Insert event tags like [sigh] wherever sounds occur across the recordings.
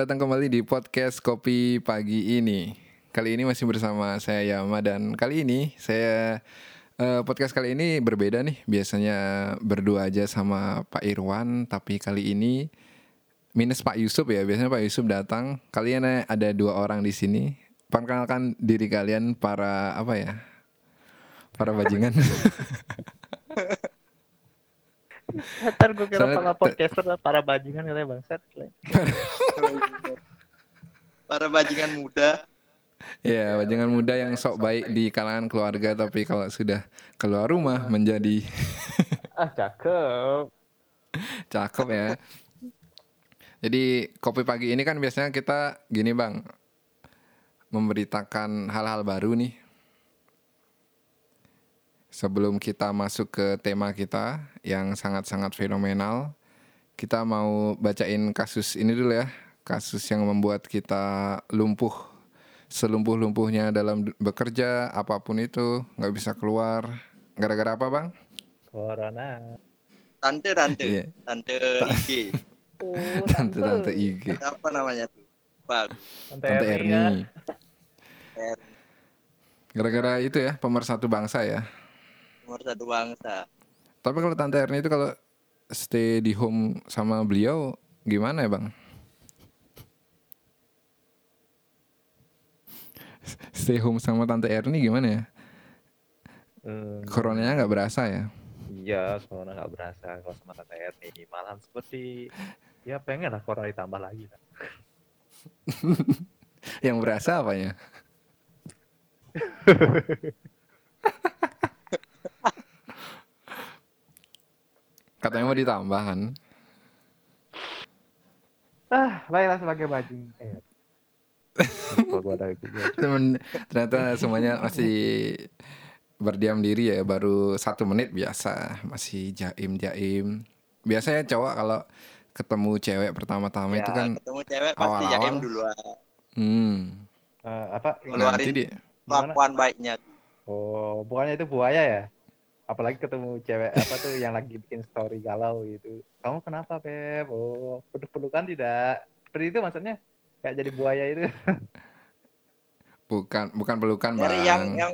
Datang kembali di podcast Kopi Pagi ini. Kali ini masih bersama saya Yama dan kali ini saya uh, podcast kali ini berbeda nih. Biasanya berdua aja sama Pak Irwan, tapi kali ini minus Pak Yusuf ya. Biasanya Pak Yusuf datang. Kalian ada dua orang di sini. Perkenalkan diri kalian para apa ya? Para bajingan. [laughs] Ntar gue kira para podcaster para bajingan katanya bangsat. para bajingan muda. Ya, bajingan muda yang sok baik di kalangan keluarga tapi kalau sudah keluar rumah menjadi ah cakep. Cakep ya. Jadi kopi pagi ini kan biasanya kita gini bang, memberitakan hal-hal baru nih sebelum kita masuk ke tema kita yang sangat-sangat fenomenal, kita mau bacain kasus ini dulu ya. Kasus yang membuat kita lumpuh selumpuh-lumpuhnya dalam bekerja apa pun itu nggak bisa keluar gara-gara apa bang? Corona. Tante tante yeah. tante IG. Oh, [laughs] tante tante IG. Apa namanya tuh? Bang. Tante, tante Erni. Gara-gara itu ya pemersatu bangsa ya nomor satu bangsa. Tapi kalau Tante Erni itu kalau stay di home sama beliau gimana ya bang? Stay home sama Tante Erni gimana ya? Hmm. Coronanya nggak berasa ya? Iya, corona nggak berasa kalau sama Tante Erni. Malahan seperti ya pengen lah corona ditambah lagi. [laughs] Yang berasa apanya? [laughs] Katanya mau ditambah kan? Ah, baiklah sebagai bajing. Eh. [laughs] Temen, ternyata semuanya masih berdiam diri ya baru satu menit biasa masih jaim jaim biasanya cowok kalau ketemu cewek pertama-tama ya, itu kan ketemu cewek pasti awal -awal, jaim dulu hmm. Uh, apa ngeluarin kelakuan baiknya. Oh bukannya itu buaya ya apalagi ketemu cewek apa tuh yang lagi bikin story galau gitu. Kamu kenapa Pep oh peluk-pelukan tidak. Seperti itu maksudnya? Kayak jadi buaya itu. Bukan bukan pelukan bang. yang yang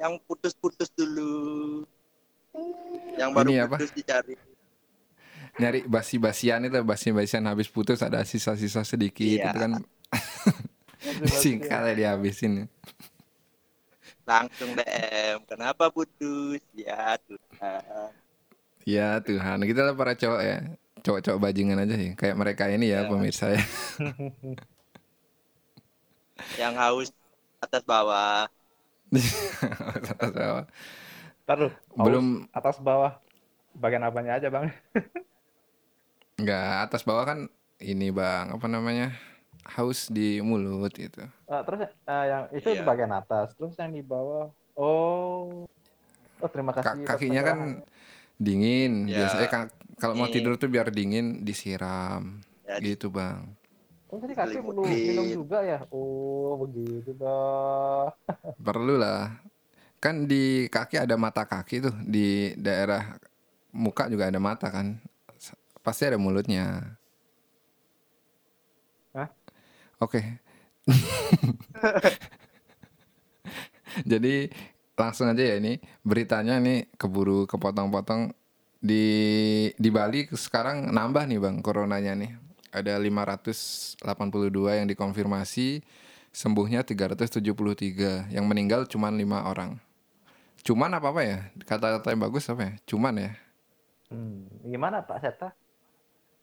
yang putus-putus dulu. Yang baru Ini putus apa? dicari. Nyari basi-basian itu basi-basian habis putus ada sisa-sisa sedikit iya. itu kan [laughs] singkat ya dihabisin langsung DM kenapa putus? Ya Tuhan. Ya Tuhan. Kita lah para cowok ya. Cowok-cowok bajingan aja sih. Kayak mereka ini ya, ya. pemirsa ya. [laughs] Yang haus atas bawah. Atas bawah. Taruh, belum. atas bawah. Bagian apanya aja bang? [laughs] Enggak, atas bawah kan ini bang. Apa namanya haus di mulut itu. Uh, terus uh, yang itu yeah. di bagian atas, terus yang di bawah. Oh. Oh, terima kasih. Ka kakinya kan dingin. Yeah. Biasanya kan kalau mau tidur tuh biar dingin disiram. Yeah. Gitu, Bang. Oh, jadi kaki perlu minum juga ya? Oh, begitu dah. [laughs] perlu lah. Kan di kaki ada mata kaki tuh, di daerah muka juga ada mata kan. Pasti ada mulutnya. Oke. Okay. [laughs] Jadi langsung aja ya ini beritanya nih keburu kepotong-potong di di Bali sekarang nambah nih Bang coronanya nih. Ada 582 yang dikonfirmasi, sembuhnya 373, yang meninggal cuma lima orang. Cuman apa apa ya? Kata-kata yang bagus apa ya? Cuman ya. Hmm, gimana Pak Seta?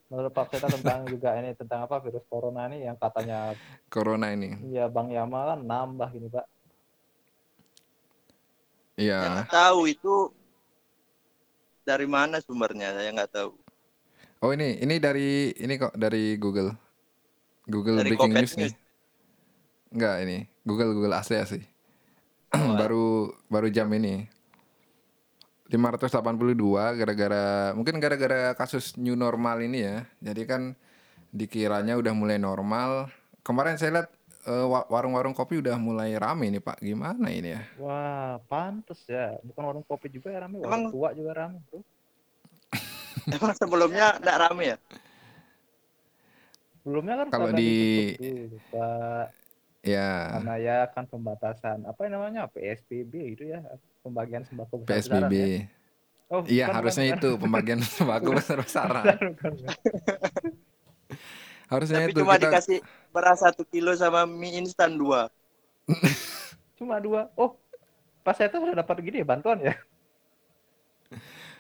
Menurut Pak Seta tentang juga ini tentang apa virus corona ini yang katanya corona ini. Iya Bang Yama kan nambah ini Pak. Iya. Tahu itu dari mana sumbernya saya nggak tahu. Oh ini ini dari ini kok dari Google. Google dari Breaking News, nih. Enggak ini Google Google asli asli. [clears throat] Oh, baru baru jam ini. 582 gara-gara mungkin gara-gara kasus new normal ini ya. Jadi kan dikiranya udah mulai normal. Kemarin saya lihat uh, warung-warung kopi udah mulai rame nih Pak. Gimana ini ya? Wah, pantes ya. Bukan warung kopi juga ya rame, warung Emang... tua juga rame tuh. [laughs] Emang sebelumnya enggak rame ya? Sebelumnya kan Kalau di- Pak. Ya, Karena ya kan pembatasan apa yang namanya PSBB itu ya pembagian sembako besar PSBB. Oh, Iya, bukan, harusnya bukan, itu pembagian [laughs] sembako besar-besaran. Harusnya Tapi itu cuma kita dikasih beras satu kilo sama mie instan dua. [laughs] Cuma dua. Oh, pas saya tuh udah dapat gini ya bantuan ya.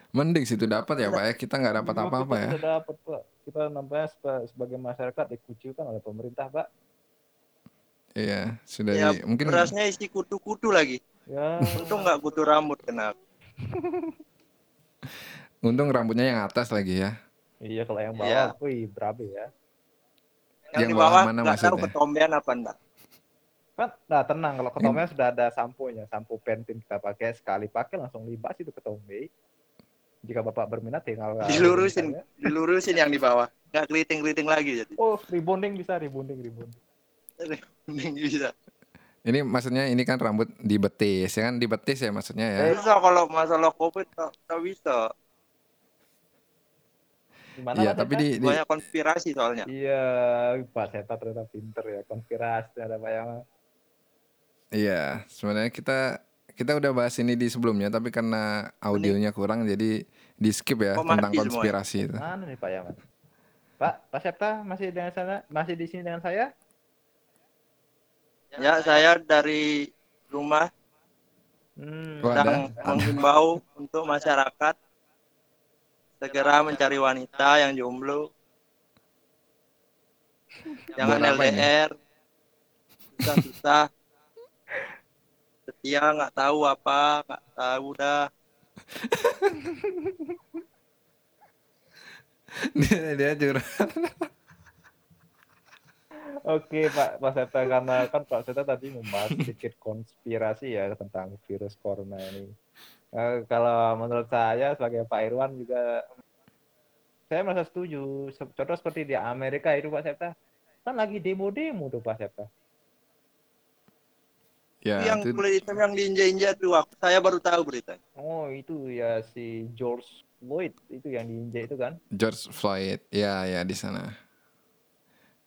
mending situ dapat ya Pak ya. Kita nggak dapat apa-apa kita ya. Sudah dapat Pak. Kita nampaknya seba- sebagai masyarakat dikucilkan oleh pemerintah Pak. Iya, sudah Ya, di, mungkin berasnya isi kutu-kutu lagi. Ya. Untung nggak kutu rambut kena. [laughs] untung rambutnya yang atas lagi ya. Iya kalau yang Iya. bawah, wih berabe ya. Yang, Yang di bawah bawah mana nggak tahu maksudnya? ketombean apa enggak. Kan, nah tenang kalau ketombe sudah ada sampo-nya, sampo pentin kita pakai sekali pakai langsung libas itu ketombe. Jika bapak berminat tinggal [laughs] Dilurusin, dilurusin yang di bawah. Nggak keriting-keriting lagi jadi. Oh, rebonding bisa rebonding rebonding. Bisa. ini maksudnya ini kan rambut di betis ya kan di betis ya maksudnya ya. Bisa kalau masalah covid tak, tak bisa. Gimana Iya, tapi di, di Banyak konspirasi soalnya. Iya, Pak Seta ternyata pinter ya konspirasi ada Pak yang Iya, sebenarnya kita kita udah bahas ini di sebelumnya tapi karena audionya kurang jadi di skip ya Oh, tentang semuanya. konspirasi itu. mana nih Pak Yaman? Pak, Pak Septa masih dengan sana, masih di sini dengan saya? Ya, saya dari rumah Hmm. Sedang menghimbau untuk masyarakat segera mencari wanita yang jomblo. Jangan Buat? LDR. Susah-susah. Setia nggak tahu apa, nggak tahu dah. [laughs] dia, dia curhat. Oke Pak, Pak Septa karena kan Pak Septa tadi membahas sedikit konspirasi ya tentang virus corona ini. Eh, kalau menurut saya sebagai Pak Irwan juga saya merasa setuju. Se- Contoh seperti di Amerika itu Pak Septa kan lagi demo-demo tuh Pak Septa. Ya, yang itu kulit hitam yang diinjak-injak tuh, aku, saya baru tahu beritanya. Oh itu ya si George Floyd itu yang diinjak itu kan? George Floyd. Ya, ya di sana.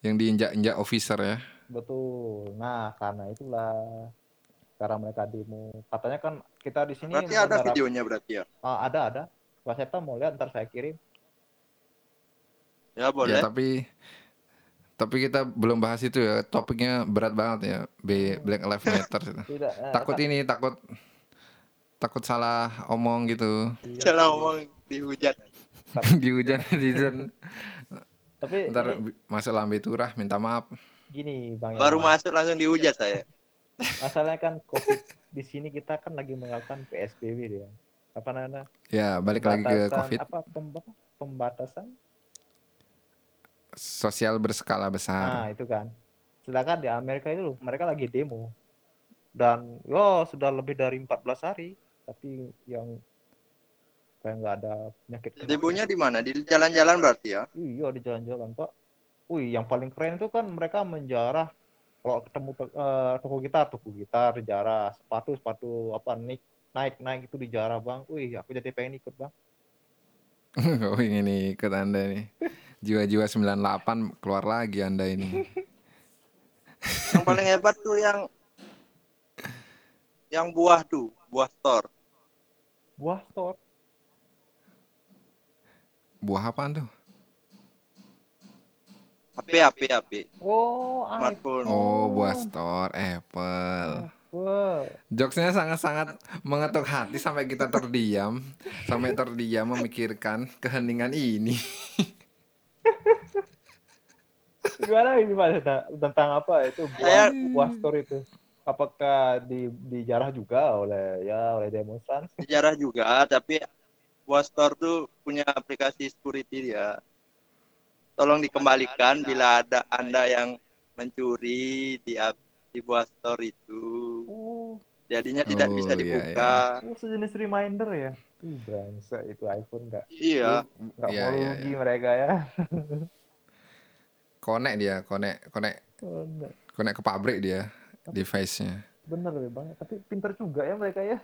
Yang diinjak-injak officer ya. Betul. Nah karena itulah sekarang mereka demo. Katanya kan kita di sini Berarti ada videonya berarti ya? Ah, ada ada. Pak Septa mau lihat ntar saya kirim. Ya Ya, boleh. tapi tapi kita belum bahas itu ya. Topiknya berat banget ya. B Black Lives Matter itu. [laughs] Tidak. eh, Takut tak- ini, takut takut salah omong gitu. iya. Jangan ngomong dihujat. [laughs] di hujan netizen. Tapi Ntar ini masuk lambe turah minta maaf. gini Bang Baru Yaman. masuk langsung dihujat saya. Masalahnya kan COVID di sini kita kan lagi melakukan PSBB dia. Apa namanya? Ya, balik lagi ke Covid. Apa pem- pembatasan? Sosial berskala Nah, besar. itu kan. Sedangkan di Amerika itu mereka lagi demo. Dan yo sudah lebih dari 14 hari, tapi yang kayak nggak ada penyakit. Debunya di mana? Di jalan-jalan berarti ya? Iya di jalan-jalan pak. Wih yang paling keren itu kan mereka menjarah kalau ketemu eh, toko gitar, toko gitar dijarah, sepatu sepatu apa naik naik naik itu dijarah bang. Wih aku jadi pengen ikut bang. [laughs] oh, ini ikut Anda nih. Jiwa-jiwa 98 keluar lagi Anda ini. [laughs] Yang paling hebat tuh yang yang buah tuh, buah store. Buah store. Buah apaan tuh? HP, HP, HP. Oh, Smartphone. Oh, buah store Apple. Wah, Jokesnya sangat-sangat mengetuk hati sampai kita terdiam, sampai terdiam memikirkan keheningan ini. [laughs] gimana ini pak tentang apa itu buah, buah store itu? Apakah di dijarah juga oleh ya oleh demonstran? Sejarah juga, tapi buah store tuh punya aplikasi security dia. Tolong dikembalikan bila ada Anda yang mencuri di di buah store itu. Oh, Jadinya tidak Oh, bisa iya, dibuka. oh sejenis reminder ya? Ih, bangsa itu iPhone nggak Iya. nggak Iya, mau iya, rugi mereka ya. Konek dia, konek, konek, enggak. konek ke pabrik dia, device-nya. Bener ya bang, tapi pinter juga ya mereka ya.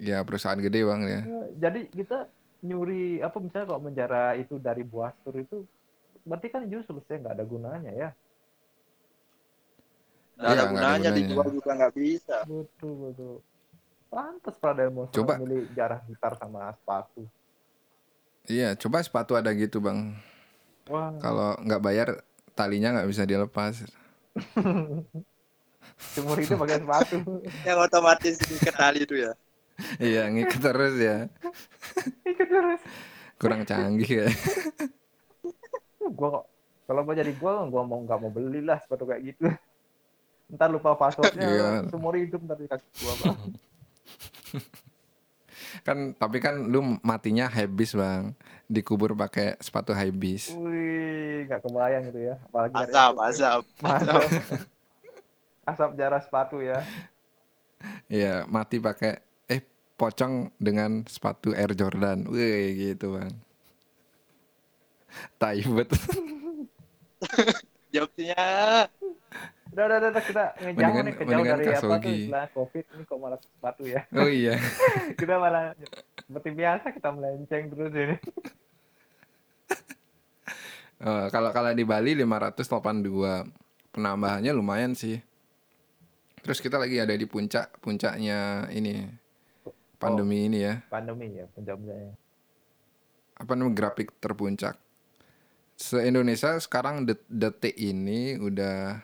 Ya perusahaan gede bang ya. Ya, Jadi kita nyuri apa misalnya kalau menjara itu dari buah store itu berarti kan jus selesai nggak ada gunanya ya. Nggak ada nggak ada gunanya gunanya. dijual juga nggak bisa. Betul betul. Pantes Prademo Coba. milih jarah gitar sama sepatu. Iya, coba sepatu ada gitu bang. Wah, Kalau nggak bayar talinya nggak bisa dilepas. [laughs] seumur itu pakai sepatu. Yang otomatis diikat tali itu ya. Iya, ngikut terus ya. Ikut terus. Kurang canggih ya. Gua kok kalau mau jadi gua, gua mau nggak mau belilah sepatu kayak gitu. Ntar lupa passwordnya, Iya. seumur hidup ntar di kaki gua bang. Kan tapi kan lu matinya habis bang. Dikubur pakai sepatu high bis. Wih, nggak kebayang gitu ya. Apalagi Asap, asap. Asap. Asap jarah sepatu ya. Iya, mati pakai pocong dengan sepatu Air Jordan. Wih, gitu bang. Tai bet. [laughs] Jawabnya Udah, udah, udah, udah, kita ngejauh nih, kejauh dari apa tuh COVID ini kok malah sepatu ya. Oh iya. [laughs] kita malah seperti biasa kita melenceng terus ini. [laughs] Eh, kalau kalau di Bali 582 penambahannya lumayan sih. Terus kita lagi ada di puncak puncaknya ini pandemi ini ya. Pandemi ya, penjamnya. Apa namanya grafik terpuncak. Se Indonesia sekarang det- detik ini udah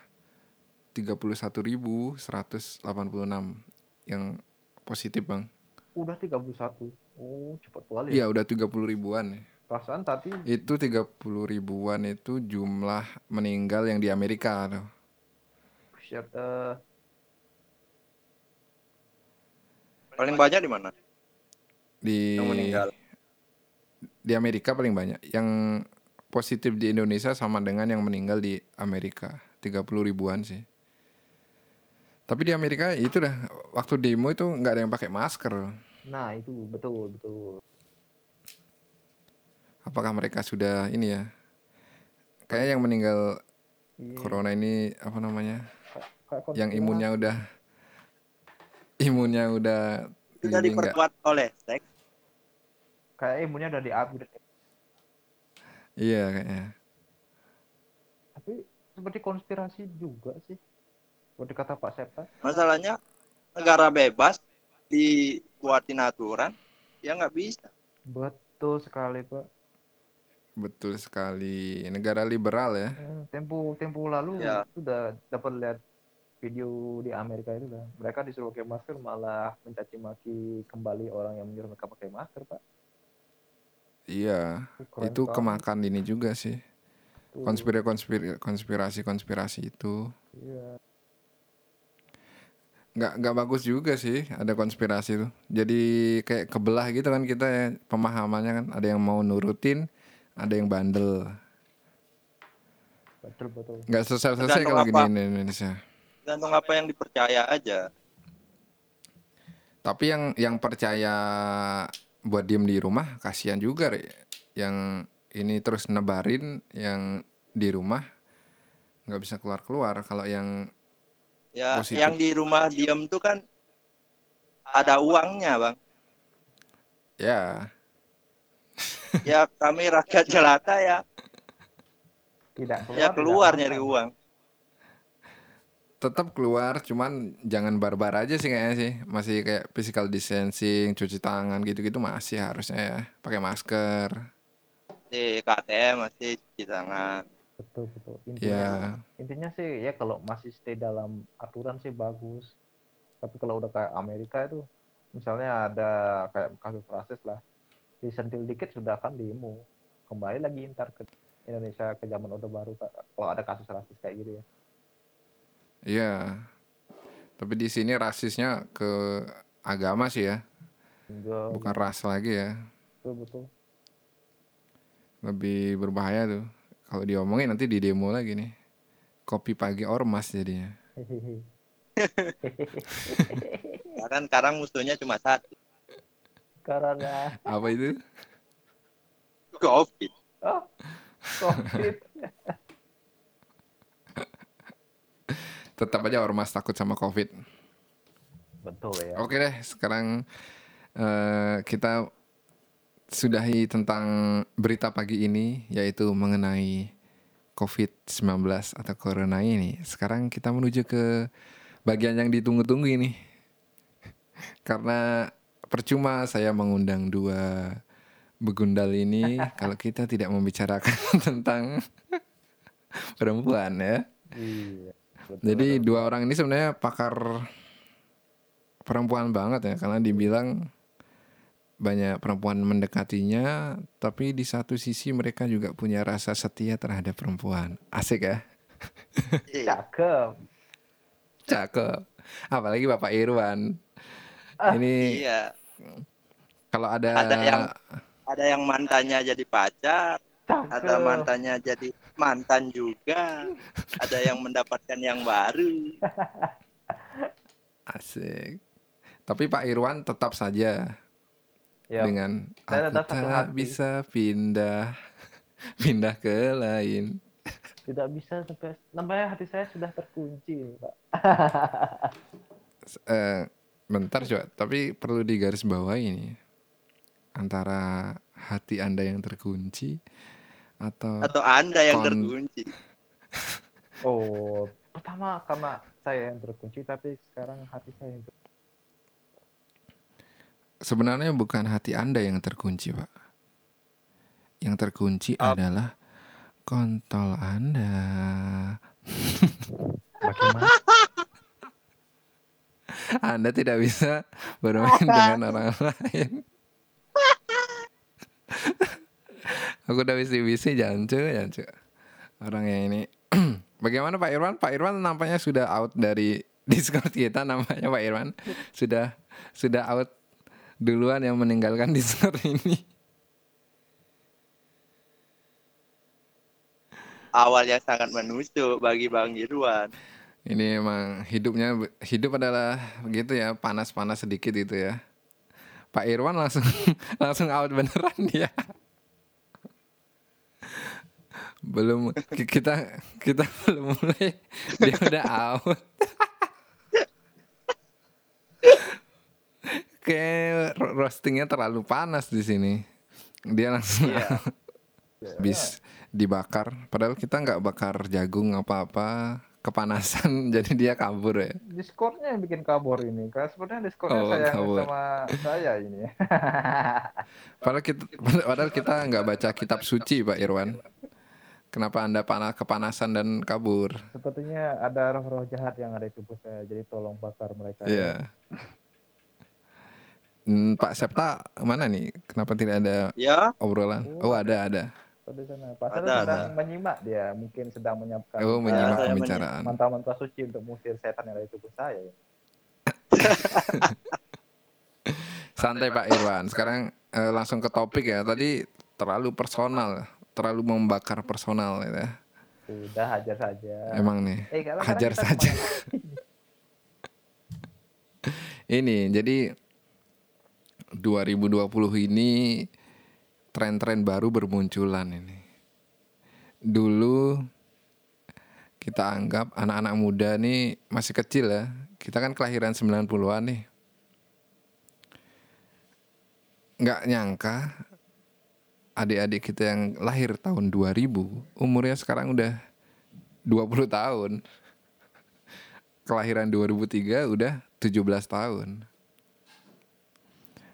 31.186 yang positif, Bang. Udah 31. Oh, cepat kali. Iya, udah 30 ribuan. ya. Perasaan tadi Itu 30 ribuan itu jumlah meninggal yang di Amerika tuh. shit, eh, paling banyak di mana? Di Yang meninggal. di Amerika paling banyak. Yang positif di Indonesia sama dengan yang meninggal di Amerika. 30 ribuan sih. Tapi di Amerika itu dah waktu demo itu nggak ada yang pakai masker. nah itu betul betul. Apakah mereka sudah ini ya? Kayaknya yang meninggal Iya, corona ini apa namanya? Yang imunnya udah imunnya udah Sudah diperkuat oleh seks. kayak imunnya udah di-upgrade. Iya kayaknya. Tapi seperti konspirasi juga sih. Seperti kata Pak Septa. Masalahnya negara bebas dibuatin aturan ya nggak bisa. Betul sekali Pak. Betul sekali. Negara liberal ya. Eh, Tempo tempo lalu Ya. sudah dapat lihat video di Amerika itu kan. Mereka disuruh pakai masker malah mencaci maki kembali orang yang menyuruh mereka pakai masker Pak. Iya. Keren itu banget kemakan ini juga sih. Konspirasi konspirasi konspirasi konspirasi itu. Iya. nggak nggak bagus juga sih ada konspirasi tuh jadi kayak kebelah gitu kan kita ya pemahamannya kan ada yang mau nurutin ada yang bandel Betul betul. nggak selesai selesai kalau gini Indonesia Tergantung apa yang dipercaya aja. tapi yang yang percaya buat diem di rumah kasihan juga Re. yang ini terus nebarin yang di rumah nggak bisa keluar keluar kalau yang Ya, Positif. yang di rumah diem tuh kan ada uangnya, Bang. ya Ya kami rakyat jelata ya, Tidak keluar. ya tidak keluar nyari uang. Tetap keluar cuman jangan barbar aja sih kayaknya sih. Masih kayak physical distancing cuci tangan gitu-gitu masih harusnya ya. Pakai masker. Di KTM masih cuci tangan. Betul betul. Intinya ya intinya sih ya kalau masih stay dalam aturan sih bagus. Tapi kalau udah kayak Amerika itu misalnya ada kayak kasus rasis lah. Disentil dikit sudah akan demo. Kembali lagi ntar ke Indonesia ke zaman orde baru kalau ada kasus rasis kayak gitu ya Iya. Tapi di sini rasisnya ke agama sih ya, Enggak, bukan ras lagi ya. betul betul Lebih berbahaya tuh. Kalau diomongin nanti di demo lagi nih. Kopi pagi ormas jadinya. [laughs] Ya kan sekarang musuhnya cuma satu, karena Apa itu? COVID. oh covid [laughs] Tetap aja ormas takut sama covid. betul ya Oke deh, sekarang eh, kita sudahi tentang berita pagi ini, yaitu mengenai COVID-19 atau Corona ini. Sekarang kita menuju ke bagian yang ditunggu-tunggu ini. [laughs] Karena percuma saya mengundang dua begundal ini [laughs] kalau kita tidak membicarakan [laughs] tentang perempuan ya. Iya. Betul, Jadi betul. dua orang ini sebenarnya pakar perempuan banget ya karena dibilang banyak perempuan mendekatinya tapi di satu sisi mereka juga punya rasa setia terhadap perempuan. Asik ya? Iya. Cakep. Cakep. Apalagi Bapak Irwan. Ah, Ini Iya. kalau ada, Ada yang- Ada yang mantannya jadi pacar, Cakep. ada mantannya jadi mantan juga, ada yang mendapatkan yang baru. [laughs] asik. Tapi Pak Irwan tetap saja Ya, dengan Saya aku tak hati." bisa pindah [laughs] pindah ke lain. tidak bisa sampai namanya hati saya sudah terkunci, Pak. [laughs] eh bentar coba, tapi perlu digaris bawahi ini antara hati Anda yang terkunci atau Atau Anda yang Kon- terkunci. [laughs] Oh, pertama karena saya yang terkunci, tapi sekarang hati saya yang sebenarnya bukan hati Anda yang terkunci, Pak. Yang terkunci Ap- adalah kontol Anda. Bagaimana? [laughs] Anda tidak bisa bermain [laughs] dengan orang lain. Aku udah bisi-bisi jancu, jancu. Orang yang ini. [clears throat] Bagaimana Pak Irwan? Pak Irwan nampaknya sudah out dari [laughs] Discord kita namanya Pak Irwan. Sudah sudah out duluan yang meninggalkan Discord ini. Awal yang sangat menusuk bagi Bang Irwan. Ini emang hidupnya hidup adalah begitu ya, panas-panas sedikit itu ya. Pak Irwan langsung [laughs] langsung out beneran dia. Belum ki- kita kita [laughs] belum mulai dia udah out. [laughs] Kayak ro- roastingnya terlalu panas di sini. Dia langsung Iya. habis dibakar. Padahal kita nggak bakar jagung apa-apa, kepanasan [laughs] jadi dia kabur ya. Discordnya yang bikin kabur ini. Karena sebenarnya Discordnya Oh, saya kabur. sama saya ini. Padahal kita padahal kita nggak baca kitab suci Pak Irwan. Kenapa anda panas kepanasan dan kabur? Sepertinya ada roh-roh jahat yang ada di tubuh saya. Jadi tolong bakar mereka. Iya. Hmm, Pak Septa mana nih? Kenapa tidak ada Ya, obrolan? Oh ada ada. Di sana. Pak Ada, sedang ada. menyimak dia. Mungkin sedang menyiapkan Oh menyimak pembicaraan. mantra-mantra suci untuk mengusir setan yang ada di tubuh saya. [laughs] [laughs] Santai Pak Irwan. Sekarang eh, langsung ke topik ya. Tadi terlalu personal, terlalu membakar personal ya. Sudah hajar saja. Emang nih. Eh, karena- hajar karena saja. [laughs] Ini jadi 2020 ini tren-tren baru bermunculan ini. Dulu kita anggap anak-anak muda nih masih kecil ya. Kita kan kelahiran 90-an nih. Nggak nyangka adik-adik kita yang lahir tahun 2000 umurnya sekarang udah 20 tahun. Kelahiran 2003 udah 17 tahun.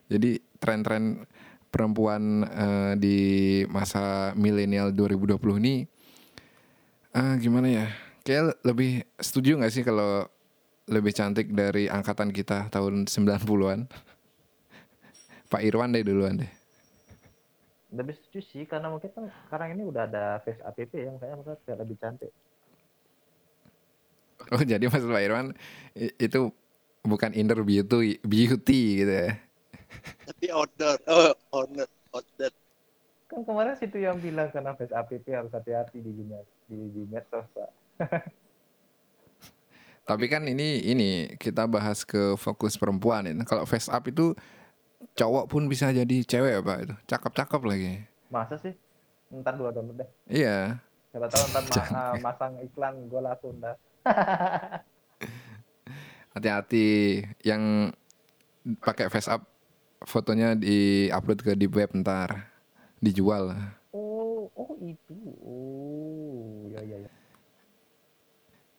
Jadi tren-tren perempuan eh, di masa milenial 2020 ini eh, gimana ya? Kayak lebih setuju nggak sih kalau lebih cantik dari angkatan kita tahun 90-an? Pak Irwan deh duluan deh. Lebih setuju sih karena mungkin kan sekarang ini udah ada face app ya makanya mereka kayak lebih cantik. Oh [laughs] jadi maksud Pak Irwan itu bukan inner beauty, beauty gitu ya? tapi order. Oh, order, order. Kan kemarin situ yang bilang karena face app harus hati-hati di dunia di, di medsos Pak. Tapi kan ini ini kita bahas ke fokus perempuan ini. Kalau face up itu cowok pun bisa jadi cewek ya Pak itu. Cakep-cakep lagi. Masa sih? Ntar dua download deh. Iya. Siapa tahu ntar ma- ah, masang iklan gue langsung [laughs] dah. Hati-hati yang pakai face up fotonya di-upload ke deep web ntar dijual. Oh, oh itu. Oh, ya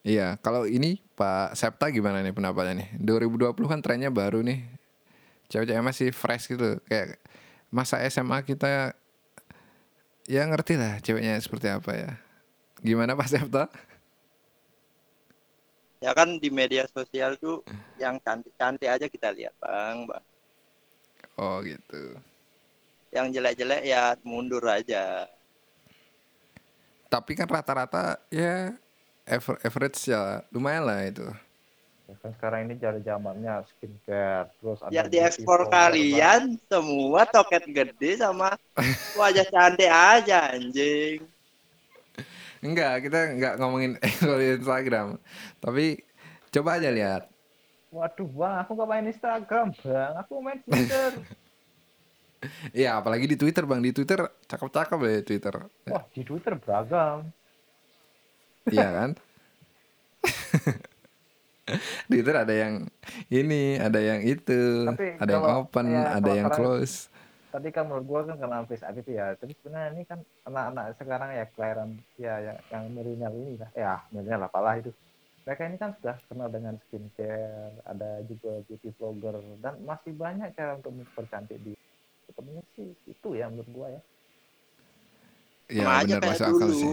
Iya, kalau ini Pak Septa gimana nih pendapatnya nih? 2020 kan trennya baru nih. Cewek-cewek masih fresh gitu. Kayak masa SMA kita ya ngerti lah ceweknya seperti apa ya. Gimana Pak Septa? Ya kan di media sosial tuh yang cantik-cantik aja kita lihat bang, bang. Oh gitu. Yang jelek-jelek ya mundur aja. Tapi kan rata-rata ya aver- average ya lumayan lah itu. Ya kan sekarang ini jadi zamannya skincare, terus ada Ya diekspor kalian semua toket gede sama wajah cantik aja anjing. Enggak, kita enggak ngomongin [laughs] kalau di Instagram. Tapi coba aja lihat. Waduh bang, aku gak main Instagram bang, aku main Twitter. [laughs] Iya, apalagi di Twitter, Bang. Di Twitter cakep-cakep ya Twitter. Wah di Twitter beragam. Iya kan? [laughs] [laughs] di Twitter ada yang ini, ada yang itu, Tapi ada yang open, ya, ada yang close. Tadi kan menurut gua kan karena face itu ya, tapi sebenarnya ini kan anak-anak sekarang ya kelahiran ya, ya yang milenial ini lah, ya milenial apalah itu. Mereka ini kan sudah kenal dengan skincare, ada juga beauty vlogger dan masih banyak cara untuk mempercantik diri. Sebenarnya sih itu ya menurut gua ya. Sama aja benar kayak masuk akal dulu. sih.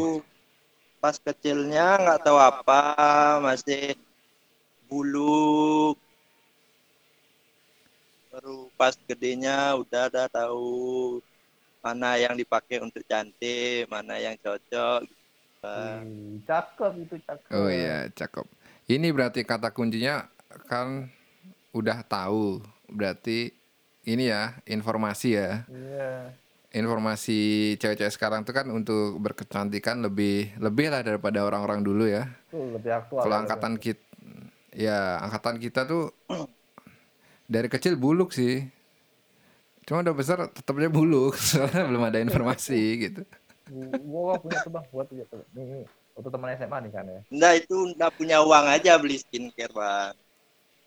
Pas kecilnya nggak tahu apa, masih buluk. Baru pas gedenya udah ada tahu mana yang dipakai untuk cantik, mana yang cocok. gitu. Wih, cakep itu cakep. Oh iya, cakep. Ini berarti kata kuncinya kan udah tahu. Berarti ini ya, informasi ya. Iya. Informasi cewek-cewek sekarang tuh kan untuk berkecantikan lebih lebih lah daripada orang-orang dulu ya. Lebih aktual. Kalau ya, angkatan kita ya angkatan kita tuh [clears throat] dari kecil buluk sih. Cuma udah besar tetapnya buluk [laughs] soalnya belum ada informasi gitu. Gua gua punya tuh bang, gua punya tuh. Nih, nih. Waktu teman SMA nih kan ya. Nggak itu nggak punya uang aja beli skincare bang.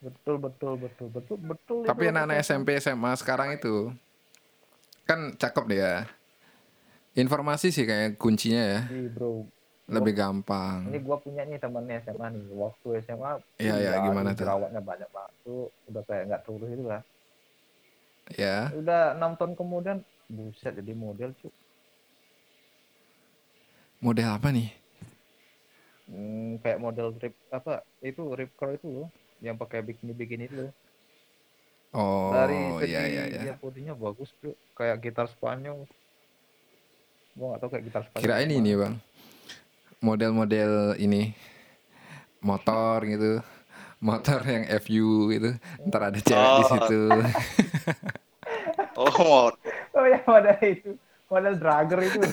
Betul betul betul betul betul. Tapi anak-anak. SMP SMA sekarang itu kan cakep deh ya. Informasi sih kayak kuncinya ya, Ih, bro. Lebih gampang. Ini gua punya nih temannya SMA nih. Waktu SMA. Iya, iya, gimana tuh? Jerawatnya banyak banget tuh. Udah kayak nggak turun itu lah. Ya, Udah enam tahun kemudian, buset jadi model cuy. model apa nih? Hmm, kayak model rip apa itu rip curl itu loh, yang pakai bikini bikini itu loh. Oh, Dari iya iya iya. dia putihnya bagus tuh, kayak gitar Spanyol. Gua nggak tahu kayak gitar Spanyol. Kirain gimana. ini bang, model-model ini motor gitu, motor yang FU gitu. Ntar ada cewek di Oh. situ. [laughs] Oh, mod. Oh ya model itu, model dragger itu. [laughs]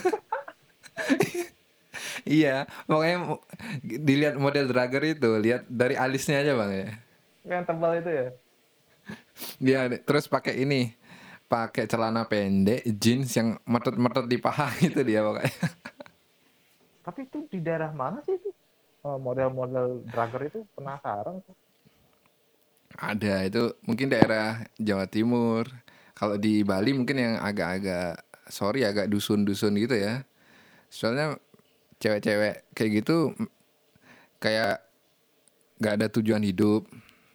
iya, pokoknya dilihat model dragger itu, lihat dari alisnya aja bang ya. yang tebal itu ya. Dia terus pakai ini, pakai celana pendek, jeans yang metot-metot di paha gitu dia pokoknya. [laughs] Tapi itu di daerah mana sih itu? Oh, model-model dragger itu penasaran. Ada itu mungkin daerah Jawa Timur. Kalau di Bali mungkin yang agak-agak sorry agak dusun-dusun gitu ya. Soalnya cewek-cewek kayak gitu kayak nggak ada tujuan hidup.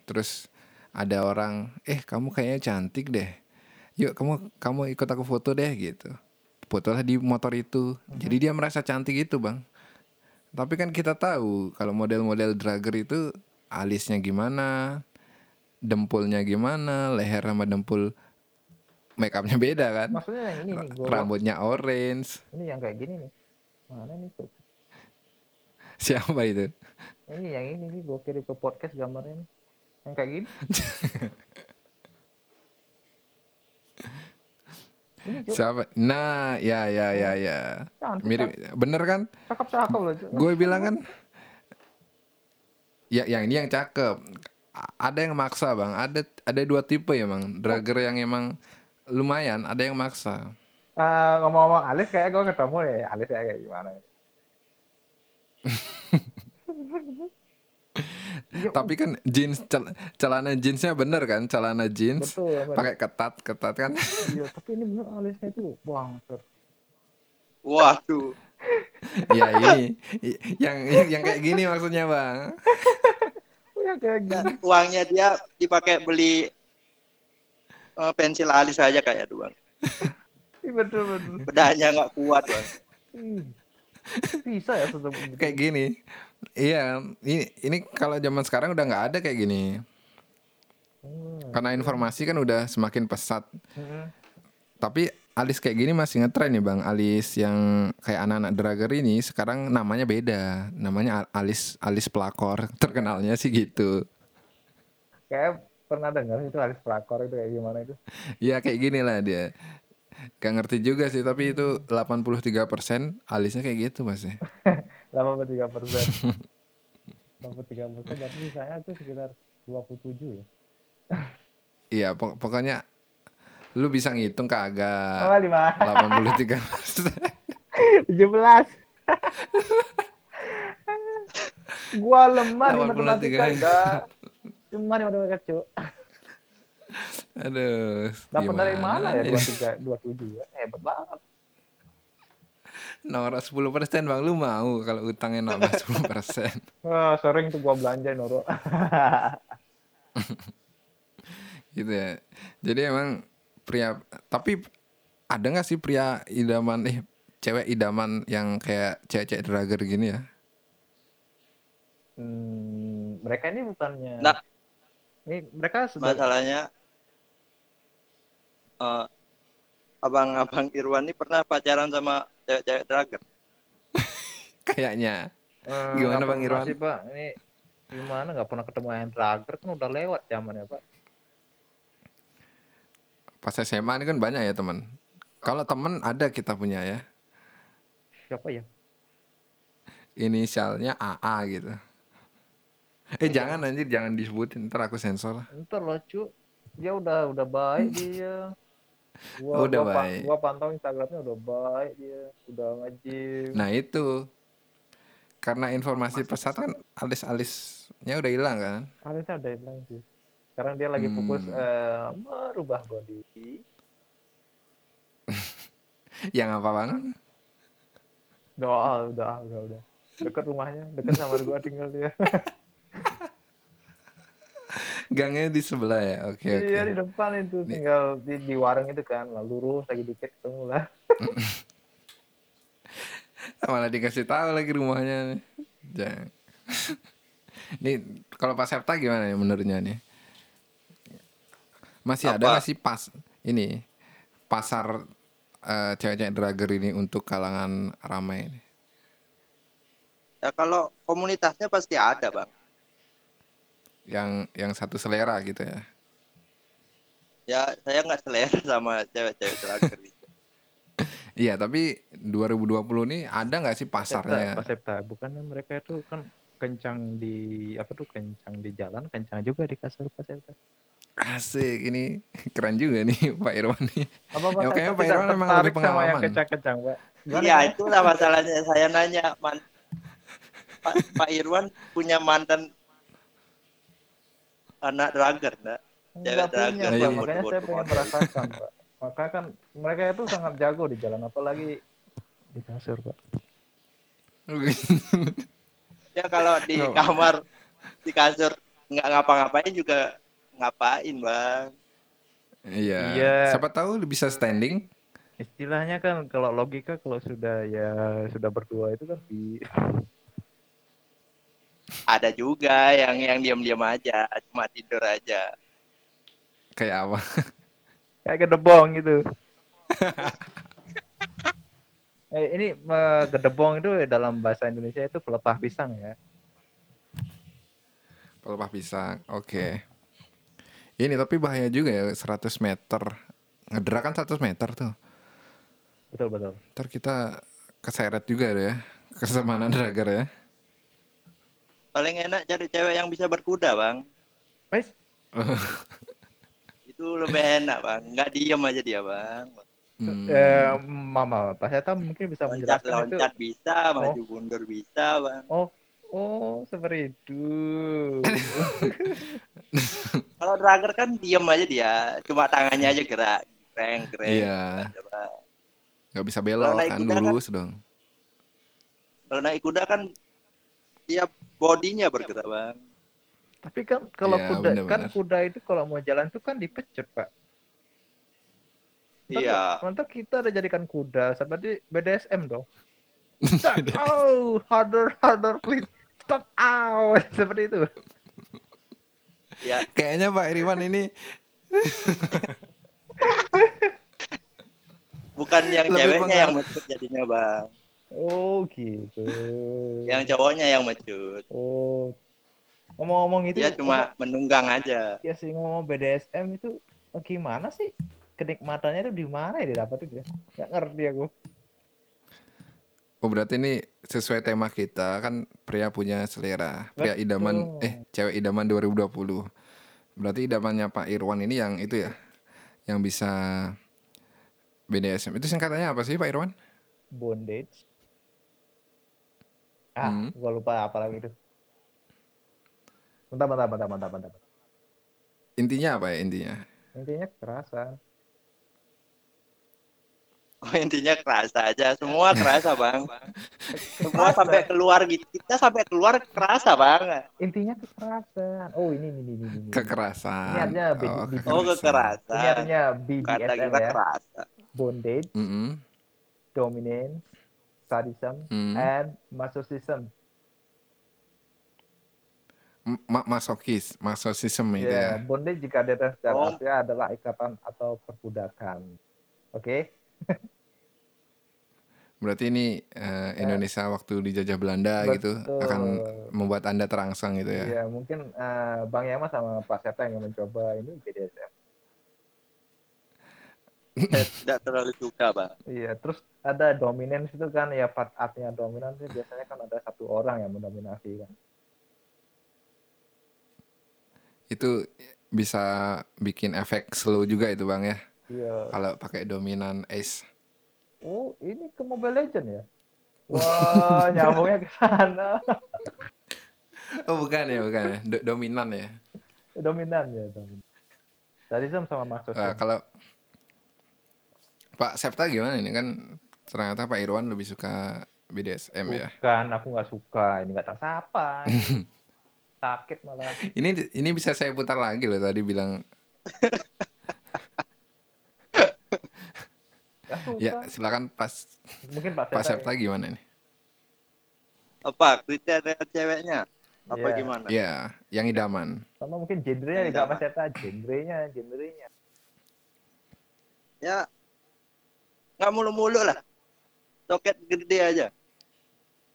Terus ada orang, eh kamu kayaknya cantik deh. Yuk kamu kamu ikut aku foto deh gitu. Fotolah di motor itu. Jadi dia merasa cantik itu bang. Tapi kan kita tahu kalau model-model dragger itu alisnya gimana, dempulnya gimana, leher sama dempul make upnya beda kan. Maksudnya yang ini nih, gua, Rambutnya orange. ini yang kayak gini nih. Mana nih tuh? Siapa itu? Ini yang ini nih, gua kirim ke podcast gambarnya nih. Yang kayak gini. [laughs] ini Cuk. Siapa? Nah, ya ya ya ya. Cantik, Mirip bener kan? Cakep-cakep loh. Cuk. Gue bilang kan Ya, yang ini yang cakep. Ada yang maksa, Bang. Ada ada dua tipe ya, Bang. Dragger yang emang lumayan, ada yang maksa. Ah, ngomong-ngomong Alis kayak gue ketemu ya Alis ya kayak gimana [laughs] Iya, Tapi kan jeans cel- celana jeansnya bener kan? Celana jeans ya, pakai ketat ketat kan? Iya, tapi ini bener alisnya itu bang Waduh. ya ini yang yang kayak gini maksudnya bang. Ya kayak Ya, gini. uangnya dia dipakai beli eh, pensil alis aja kayak doang. Ih, Betul betul. Bedanya nggak kuat bang. Bisa ya sesebut gitu. Kayak gini. Iya, ini ini kalau zaman sekarang udah nggak ada kayak gini. Hmm. Karena informasi kan udah semakin pesat. Hmm. Tapi alis kayak gini masih ngetren nih bang. Alis yang kayak anak-anak dragger ini sekarang namanya beda. Namanya al- alis alis pelakor. [laughs] Terkenalnya sih gitu. Kayak pernah dengar itu alis pelakor itu kayak gimana itu? Ya kayak gini lah dia. Gak ngerti juga sih tapi itu 83% alisnya kayak gitu mas ya. [laughs] 83 persen. [laughs] 83 persen berarti sisanya itu sekitar 27 ya. Iya pok- pokoknya lu bisa ngitung kagak. Oh, lima. 83 17. [laughs] Gua lemah di 83. matematika. Cuma di matematika, Cuk. Aduh. Dapat dari mana ya ini? 23 27 ya? Hebat banget. Nora 10% bang lu mau kalau utangnya nambah 10% [laughs] Wah, sering tuh gua belanja Noro. [laughs] gitu ya. Jadi emang pria tapi ada nggak sih pria idaman eh cewek idaman yang kayak cewek-cewek dragger gini ya? hmm, mereka ini bukannya Nah. ini mereka sudah Masalahnya eh, abang-abang Irwan ini pernah pacaran sama cewek-cewek dragon. [laughs] Kayaknya. Eh, Gimana, Bang Irwan? sih, Pak? Ini gimana nggak pernah ketemu yang drager kan udah lewat zamannya, Pak. Pas SMA ini kan banyak ya teman. Kalau teman ada kita punya ya. Siapa ya? Inisialnya AA gitu. Eh jangan anjir jangan disebutin ntar aku sensor. Ntar loh, cu. Dia udah udah baik dia. Gua, Udah gua, baik. gua pantau Instagramnya udah baik dia. Udah nge-gym. Nah itu karena informasi pesat kan alis-alisnya udah hilang kan. Alisnya udah hilang sih. Sekarang dia lagi fokus Hmm. eh, merubah body. [laughs] Yang apa bang? Doa, udah, udah, udah. Dekat rumahnya, dekat sama gua tinggal dia. [laughs] Gangnya di sebelah ya. Oke oke. Iya di depan itu tinggal di, di warung itu kan, lalu lurus lagi dikit ketemu lah. [laughs] Malah dikasih tahu lagi rumahnya. Jangan. [laughs] Nih kalau Pak Septa gimana nih menurutnya nih? Masih ada Apa? nggak sih pas ini pasar eh, cewek-cewek dragger ini untuk kalangan ramai ini? Ya kalau komunitasnya pasti ada bang. Yang yang satu selera gitu ya. Ya saya nggak selera sama cewek-cewek itu. [laughs] Iya, tapi 2020 nih ada nggak sih pasarnya? Pasepta. Bukannya mereka itu kan kencang di apa tuh kencang di jalan, kencang juga di kasur Pasepta. Asik, ini [laughs] keren juga nih [laughs] Pak Irwan nih. Apa Ya, kayaknya Pak Irwan emang tertarik lebih sama yang pengalaman. kencang-kencang, Pak? Iya itulah masalahnya. Saya nanya man, Pak, Pak Irwan punya mantan anak dragon, enggak? Enggak Cewek Pak. yang makanya saya pengen merasakan, Pak. Maka kan mereka itu sangat jago di jalan, apalagi di kasur, Pak. Ya kalau di No. kamar di kasur nggak ngapa-ngapain juga ngapain bang. Iya. Iya. Siapa tahu bisa standing. Istilahnya kan kalau logika kalau sudah ya sudah berdua itu kan di Ada juga yang yang diam-diam aja, cuma tidur aja. Kayak apa? kayak gedebong gitu. [laughs] eh, ini eh, gedebong itu dalam bahasa Indonesia itu pelepah pisang ya. Pelepah pisang. Oke. Ini tapi bahaya juga ya 100 meter. Ngedrak kan 100 meter tuh. Betul betul. Ntar kita keseret juga ya. [laughs] Kesemanan dragar ya. Paling enak cari cewek yang bisa berkuda bang. Wes, [laughs] Itu lebih enak bang. Nggak diem aja dia bang. Hmm. eh, Mama, Pak Seta mungkin bisa menjelaskan itu. Loncat-loncat bisa, maju mundur bisa bang. Oh, oh seperti itu. [laughs] Kalau drager kan diem aja dia, cuma tangannya aja gerak, greng greng. Iya. Coba. Nggak bisa belok kan kan- lurus dong. Kalau naik kuda kan tiap bodinya bergerak bang. Tapi kan kalau Iya, kuda kan benar-benar. kuda itu kalau mau jalan tuh kan dipecut pak. Iya. Nanti kita ada jadikan kuda seperti BDSM dong. [laughs] Stop, oh, harder, harder, please. Stop, out. [laughs] Seperti itu. Ya, Kayaknya Pak Irwan ini [laughs] bukan yang Lebih ceweknya yang mecut jadinya bang. Oh gitu. Yang cowoknya yang mecut. Oh. Ngomong-ngomong itu. Dia cuma menunggang aja. Ya sih ngomong BDSM itu oh, gimana sih? Kenikmatannya itu di mana ya didapat itu ya? Nggak ngerti aku. Oh berarti ini sesuai tema kita kan pria punya selera pria Betul. idaman eh cewek idaman 2020 berarti idamannya Pak Irwan ini yang itu ya yang bisa BDSM itu singkatannya apa sih Pak Irwan? Bondage. Ah, Hmm. gua lupa apa lagi itu. Bentar, bentar, bentar, bentar, bentar. Intinya apa ya intinya? Intinya kekerasan. Oh, intinya kerasa aja. Semua kerasa bang. Semua sampai keluar gitu. Kita sampai keluar kerasa bang. Intinya kekerasan. Oh, ini, ini, ini, ini. ini. Ini Kekerasan. B- Oh, B- Oh kekerasan. artinya Kata BDSM kita ya. kerasa. Bondage, Mm-mm. dominance, sadism, Hmm. and masochism. Ma- masokis, masochism itu Ya, ya. bondage jika data secara Oh. harfiah adalah ikatan atau perbudakan. Oke? [laughs] Berarti ini eh, Indonesia waktu dijajah Belanda gitu Betul. akan membuat Anda terangsang gitu ya. Iya, mungkin eh, Bang Yama sama Pak Seta yang mencoba ini BDSM. Saya tidak terlalu suka bang. Iya, terus ada dominance itu kan ya part artinya dominan sih biasanya kan ada satu orang yang mendominasi kan. Itu bisa bikin efek slow juga itu Bang ya. Iya. Kalau pakai dominan ace. Oh, ini ke Mobile Legend ya? Wah, [laughs] nyambungnya ke sana. Oh bukan ya, bukan ya. Do- dominan ya. Dominan ya, dominan. Sadism sama maksud. Nah, kalau Pak Septa gimana ini kan ternyata Pak Irwan lebih suka BDSM ya. Bukan, aku nggak suka. Ini nggak tersapa. [laughs] Sakit malah. Ini ini bisa saya putar lagi loh tadi bilang Nggak ya silakan pas Mungkin Pak Pak Seta. Septa gimana nih? Apa kriteria ceweknya? Apa Iya. gimana? Ya, yang idaman. Sama mungkin genrenya Ini juga sama. Pak Seta. Genrenya, genrenya. Ya nggak mulu-mulu lah. Soket gede aja.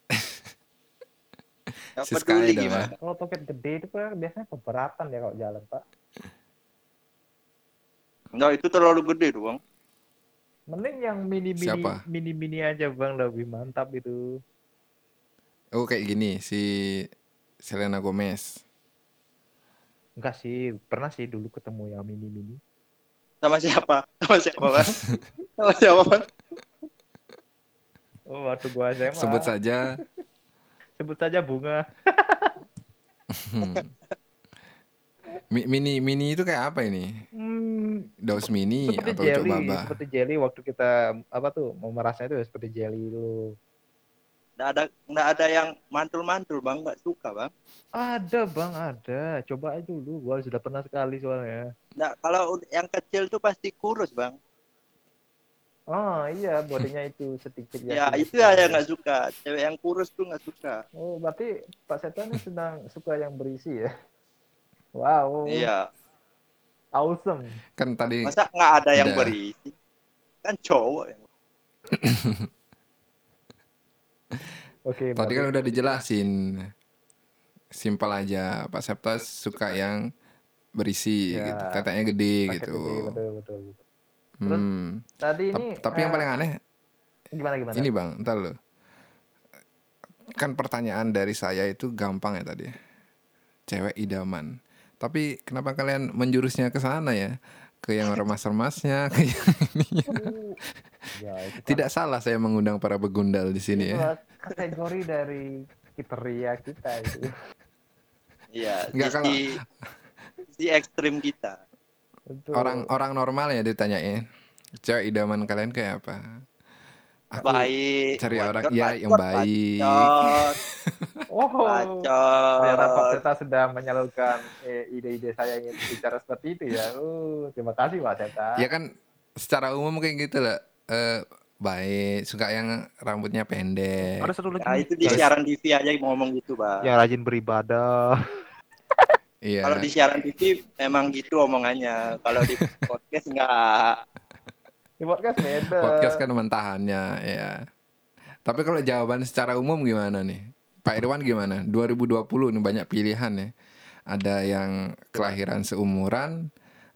[laughs] Gak Sesekali peduli gimana. Kalau toket gede itu kan biasanya keberatan ya kalau jalan, Pak. Nggak itu terlalu gede doang. Mending yang mini-mini Siapa? mini-mini aja, Bang, lebih mantap itu. Oh kayak gini si Selena Gomez. Enggak sih, pernah sih dulu ketemu yang mini-mini. Sama siapa? Sama siapa bang? [laughs] Sama siapa bang? Oh, waktu gua SMA. Sebut saja Sebut saja bunga. Mi- mini mini itu kayak apa ini? Hmm, Daus mini seperti atau jelly, coba seperti jelly waktu kita apa tuh mau merasnya itu ya seperti jelly dulu. Nggak ada nggak ada yang mantul-mantul bang. Nggak suka bang. Ada bang, ada. Coba aja dulu. Gua sudah pernah sekali soalnya. Nggak, kalau yang kecil tuh pasti kurus bang. Oh iya, [laughs] bodinya itu sedikit Ya, kurus. itu ya yang nggak suka. Cewek yang kurus tuh nggak suka. Oh berarti Pak Setan ini sedang [laughs] suka yang berisi ya? Wow, Iya. awesome. kan tadi Masa nggak ada yang Udah. berisi? Kan cowok yang [laughs] Oke. tadi kan udah dijelasin. Simpel aja Pak Septa suka yang berisi Ya, gitu. Teteknya gede paket gitu. gede, betul betul. betul. Terus, Hmm. Tadi ini. tapi yang eh, paling aneh gimana gimana? ini Bang, entar lo. Kan pertanyaan dari saya itu gampang ya tadi. Cewek idaman. Tapi kenapa kalian menjurusnya ke sana ya? Ke yang [laughs] remas-remasnya, ke yang. Uh, ya, kan- Tidak salah saya mengundang para begundal di sini itu ya. kategori dari kriteria kita itu. Iya, Nggak, kalau- sisi ekstrim kita. Betul. Orang orang normal ya ditanyain. Cewek idaman kalian kayak apa? Aku baik. cari Bacot, orang ya yang baik. Bacot, Oh, ternyata Pak sudah menyalurkan eh, ide-ide saya ingin bicara seperti itu ya. Uh, terima kasih Pak Serta. Ya kan secara umum kayak gitu lah. Eh, baik, suka yang rambutnya pendek. Ada satu lagi Nah, itu di siaran TV aja ngomong gitu, Bang. yang rajin beribadah. Iya. Kalau di siaran TV memang gitu omongannya. Kalau di [laughs] podcast enggak. Di podcast beda. Podcast kan mentahannya, ya. Tapi kalau jawaban secara umum gimana nih? Pak Irwan gimana? 2020 ini banyak pilihan ya. Ada yang kelahiran seumuran,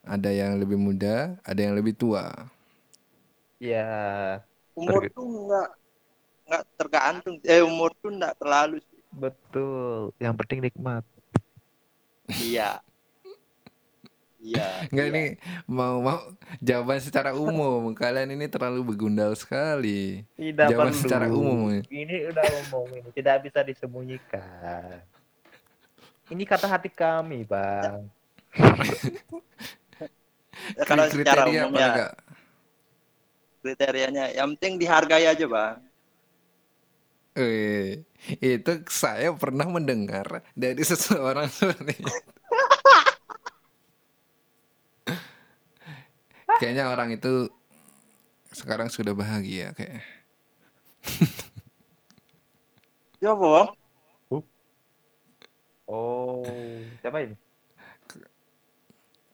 ada yang lebih muda, ada yang lebih tua. Ya, Umur tuh enggak enggak tergantung. Eh umur tuh enggak terlalu sih. betul. Yang penting nikmat. Iya. Iya. Enggak iya. ini mau mau jawaban secara umum. Kalian ini terlalu begundal sekali. Tidak Jawaban perlu. secara umum. ya. Ini udah umum ini, tidak bisa disembunyikan. Ini kata hati kami, Bang. Ya, Kalau secara Kriteria umum apa ya enggak? kriterianya yang penting dihargai aja, Bang. Eh, itu saya pernah mendengar dari seseorang seperti itu. Kayaknya orang itu sekarang sudah bahagia kayak. Ya, Bang. Oh, siapa ini?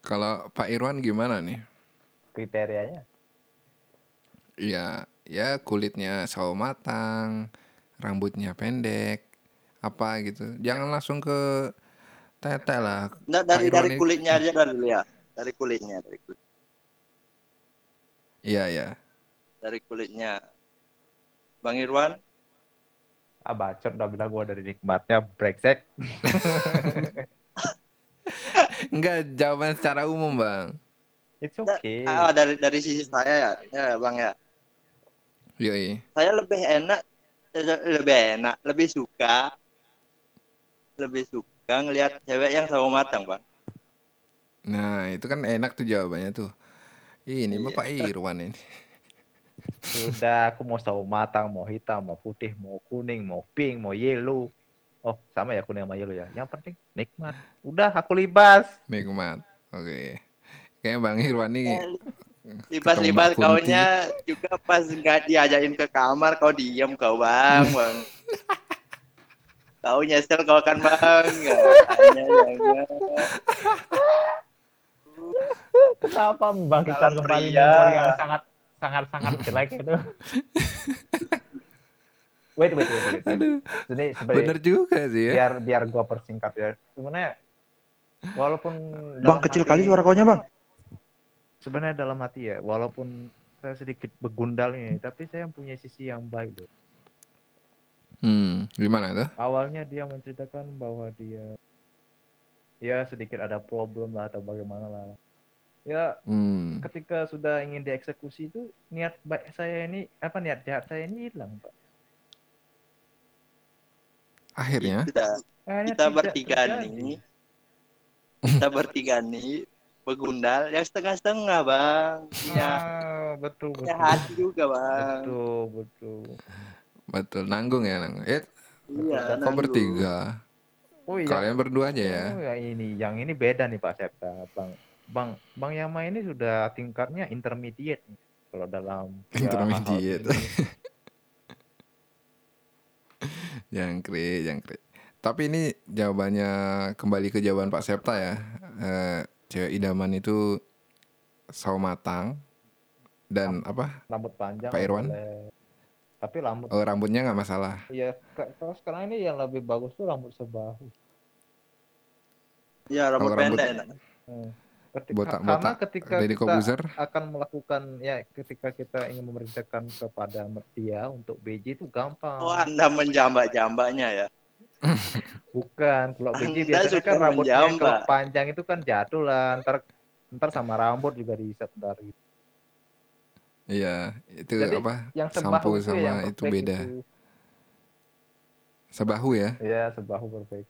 Kalau Pak Irwan gimana nih? Kriterianya? Ya, ya kulitnya sawo matang, rambutnya pendek, apa gitu. Jangan langsung ke tete lah. Nah, dari dari kulitnya aja dulu ya. Dari kulitnya, dari kulit. Iya, ya. Dari kulitnya. Bang Irwan, Ah, bacot udah bilang gua dari nikmatnya brengsek. [laughs] Enggak, jawaban secara umum, Bang. It's okay. ah, dari dari sisi saya ya, ya Bang ya. Yoi. Saya lebih enak [laughs] lebih enak, lebih suka lebih suka ngelihat cewek yang sama matang, Bang. Nah, itu kan enak tuh jawabannya tuh. Ini Iya. Bapak Irwan ini. Sudah, aku mau sawo matang, mau hitam, mau putih, mau kuning, mau pink, mau yellow. Oh, sama ya kuning sama yellow ya. Yang penting nikmat. Udah, aku libas. Nikmat. Oke. Kayaknya Bang Irwan ini Libas-libas kaunya juga pas nggak diajakin ke kamar kau diem kau bang bang kau nyesel kau kan bang tanya. Kenapa membangkitkan kembali memori yang sangat sangat sangat jelek itu? [laughs] wait, wait, wait, wait. Aduh, Jadi sebagai bener juga sih ya. biar biar gua persingkat ya. Sebenarnya walaupun Bang kecil hati- kali suara kaunya bang. Sebenarnya dalam hati ya, walaupun saya sedikit begundal ini, tapi saya punya sisi yang baik loh. Hmm, gimana tuh? Awalnya dia menceritakan bahwa dia ya sedikit ada problem lah atau bagaimana lah. Ya Hmm, ketika sudah ingin dieksekusi itu niat baik saya ini apa niat jahat saya ini hilang pak. akhirnya kita kita bertiga terjadi. nih kita bertiga nih begundal ya setengah-setengah bang punya Ah, betul punya betul. hati juga bang Betul betul. betul nanggung ya nanggung. Eh, iya kok nanggung. bertiga? Oh iya. Kalian berdua aja ya. Oh ya ini, yang ini beda nih Pak Septa, Bang. Bang, Bang Yama ini sudah tingkatnya intermediate nih, kalau dalam ya, Intermediate. ini. [laughs] Jangkrik, jangkrik. Tapi ini jawabannya kembali ke jawaban Pak Septa ya. Eh, cewek idaman itu sawo matang dan apa? Rambut panjang. Pak Irwan? boleh. Tapi rambut, Oh, rambutnya nggak masalah. iya kalau sekarang ini yang lebih bagus tuh rambut sebahu. iya rambut Kalau rambut- pendek enak. Hmm. Ketika, Botak- karena botak, ketika Deddy kita Kobuzer. akan melakukan ya ketika kita ingin memerintahkan kepada dia untuk BJ itu gampang. oh anda menjambak-jambaknya ya Bukan, kalau Anda biasanya kan rambutnya kalau panjang itu kan jatuh lah, ntar ntar sama rambut juga diiset ntar gitu. Iya, itu Jadi, apa? Yang Sampo sebahu itu sama yang itu beda. itu. Sebahu ya. Ya, sebahu perfect.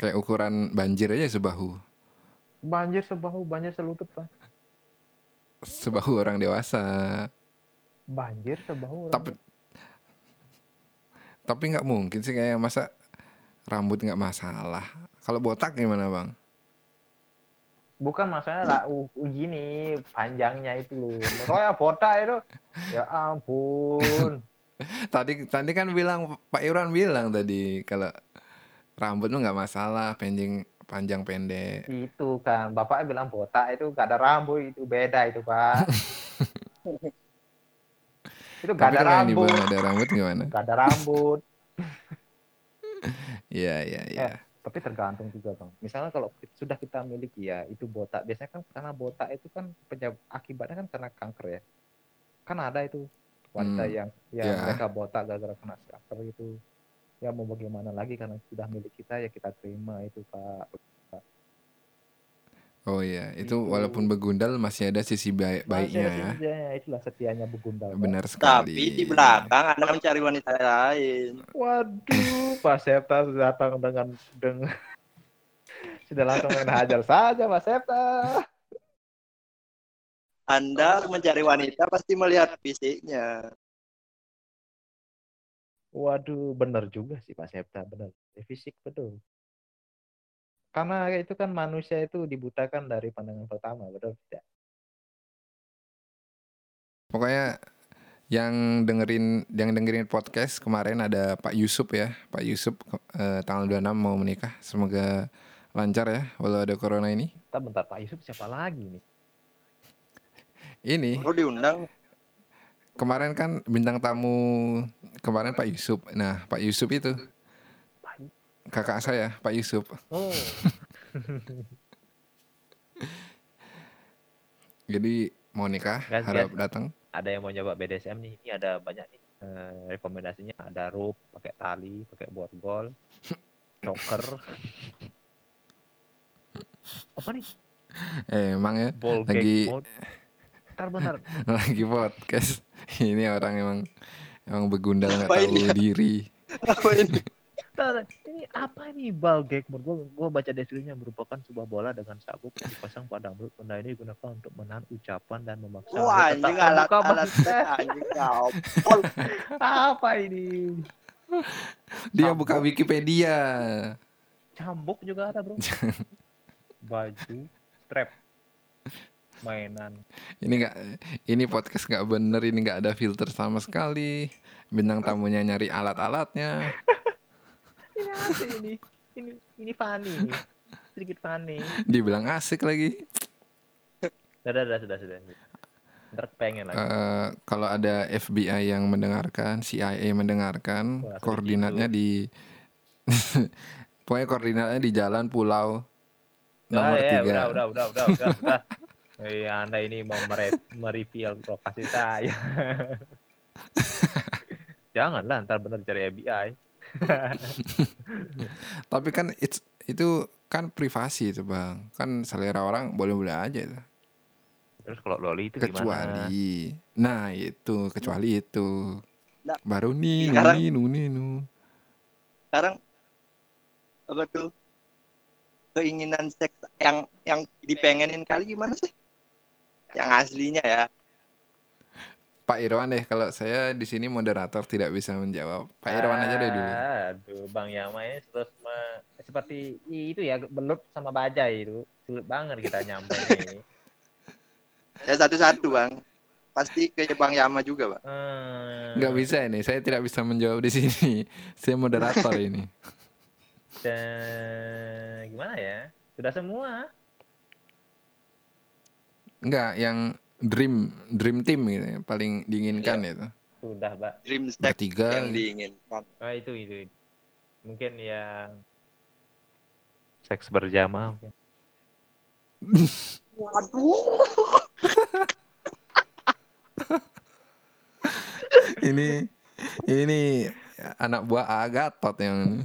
Kayak ukuran banjir aja sebahu. Banjir sebahu, banjir selutut, Pak. Sebahu orang dewasa. Banjir sebau. Tapi tapi nggak mungkin sih kayak masa rambut nggak masalah. Kalau botak gimana bang? bukan maksudnya lah gini panjangnya itu loh. Soalnya botak itu ya ampun. [laughs] Tadi tadi kan bilang Pak Irwan bilang tadi kalau rambut lu nggak masalah, panjang panjang pendek. itu kan bapaknya bilang botak itu gak ada rambut itu beda itu pak. [laughs] itu gak ada rambut, dibilang ada rambut gimana? gak ada rambut. [laughs] Iya iya iya. Tapi tergantung juga bang. Misalnya kalau sudah kita miliki ya itu botak. Biasanya kan karena botak itu kan penyab- akibatnya kan karena kanker ya. Kan ada itu wanita Hmm, yang ya ya. mereka botak gara-gara kena kanker itu. Ya mau bagaimana lagi karena sudah milik kita ya kita terima itu pak. Oh iya, itu Itu. walaupun begundal masih ada sisi baik baiknya ya. Itulah setianya begundal. Benar sekali. Tapi di belakang Anda mencari wanita lain. Waduh, [laughs] Pak Septa datang dengan dengan [laughs] sudah langsung hajar saja Pak Septa. Anda mencari wanita pasti melihat fisiknya. Waduh, benar juga sih Pak Septa, benar. Ya, Fisik betul. Karena itu kan manusia itu dibutakan dari pandangan pertama, betul tidak? Pokoknya yang dengerin yang dengerin podcast kemarin ada Pak Yusuf ya. Pak Yusuf eh, tanggal 26 mau menikah. Semoga lancar ya walau ada corona ini. Bentar, bentar, Pak Yusuf siapa lagi nih? Ini Perlu diundang. kemarin kan bintang tamu kemarin Pak Yusuf. Nah, Pak Yusuf itu. Kakak saya, Pak Yusuf. Oh, [laughs] Jadi mau nikah, Gas, harap gas. datang. ada yang mau nyoba BDSM nih. Ini ada banyak nih eh, rekomendasinya. Ada rope, pakai tali, pakai borgol, choker. [laughs] Apa nih? Eh, emang ya Ball Lagi- mode. Bentar, bentar. [laughs] lagi podcast. Ini orang emang emang begundal nggak Ngapain tahu diri. Apa ini? Bentar, ini apa ini ball gag mode? Gua, gua baca deskripsinya merupakan sebuah bola dengan sabuk yang dipasang pada mulut. Benda ini digunakan untuk menahan ucapan dan memaksa. Wah, anjing alat alat anjing kau. Pol. [laughs] apa ini? Dia Sabuk. buka Wikipedia. Cambuk juga ada, Bro. [laughs] Baju, strap, mainan. Ini nggak ini podcast nggak bener ini nggak ada filter sama sekali. Bintang tamunya nyari alat-alatnya. [laughs] Ini ini? Ini ini funny ini. Sedikit funny. Dibilang asik lagi. Sudah, sudah, sudah, sudah. Ntar pengen lagi. Eh, kalau ada FBI yang mendengarkan, CIA mendengarkan, Wah, koordinatnya di [laughs] pokoknya koordinatnya di jalan pulau nomor Ah, ya, tiga. Udah, udah, udah, udah, udah, udah. Iya, Anda ini mau mere- mereveal lokasi saya. [laughs] Janganlah, ntar bener cari FBI. [laughs] Tapi kan it's, itu kan privasi itu bang. Kan selera orang boleh-boleh aja itu. Terus kalau loli itu gimana? Kecuali, nah itu kecuali itu. Nah, Baru nih, sekarang- nunu, nunu. Sekarang apa tuh? Keinginan seks yang yang dipengenin kali gimana sih? Yang aslinya ya. Pak Irwan deh, kalau saya di sini moderator tidak bisa menjawab. Pak Irwan aja deh dulu. Aduh, Bang Yama ini terus me- seperti itu ya, belut sama bajai itu. Sulit banget kita nyampe [laughs] nih. Ya satu-satu bang. Pasti ke Bang Yama juga pak. Hmm, Nggak bisa ini, saya tidak bisa menjawab di sini. [laughs] Saya moderator [laughs] ini. dan- gimana ya? Sudah semua. Enggak, yang dream dream team gitu, ya, paling diinginkan itu. Sudah, Mbak. Dream sex Bertiga. yang diinginkan. Oh, itu itu. Mungkin yang seks berjamaah mungkin. Waduh. [laughs] ini ini anak buah Agatot yang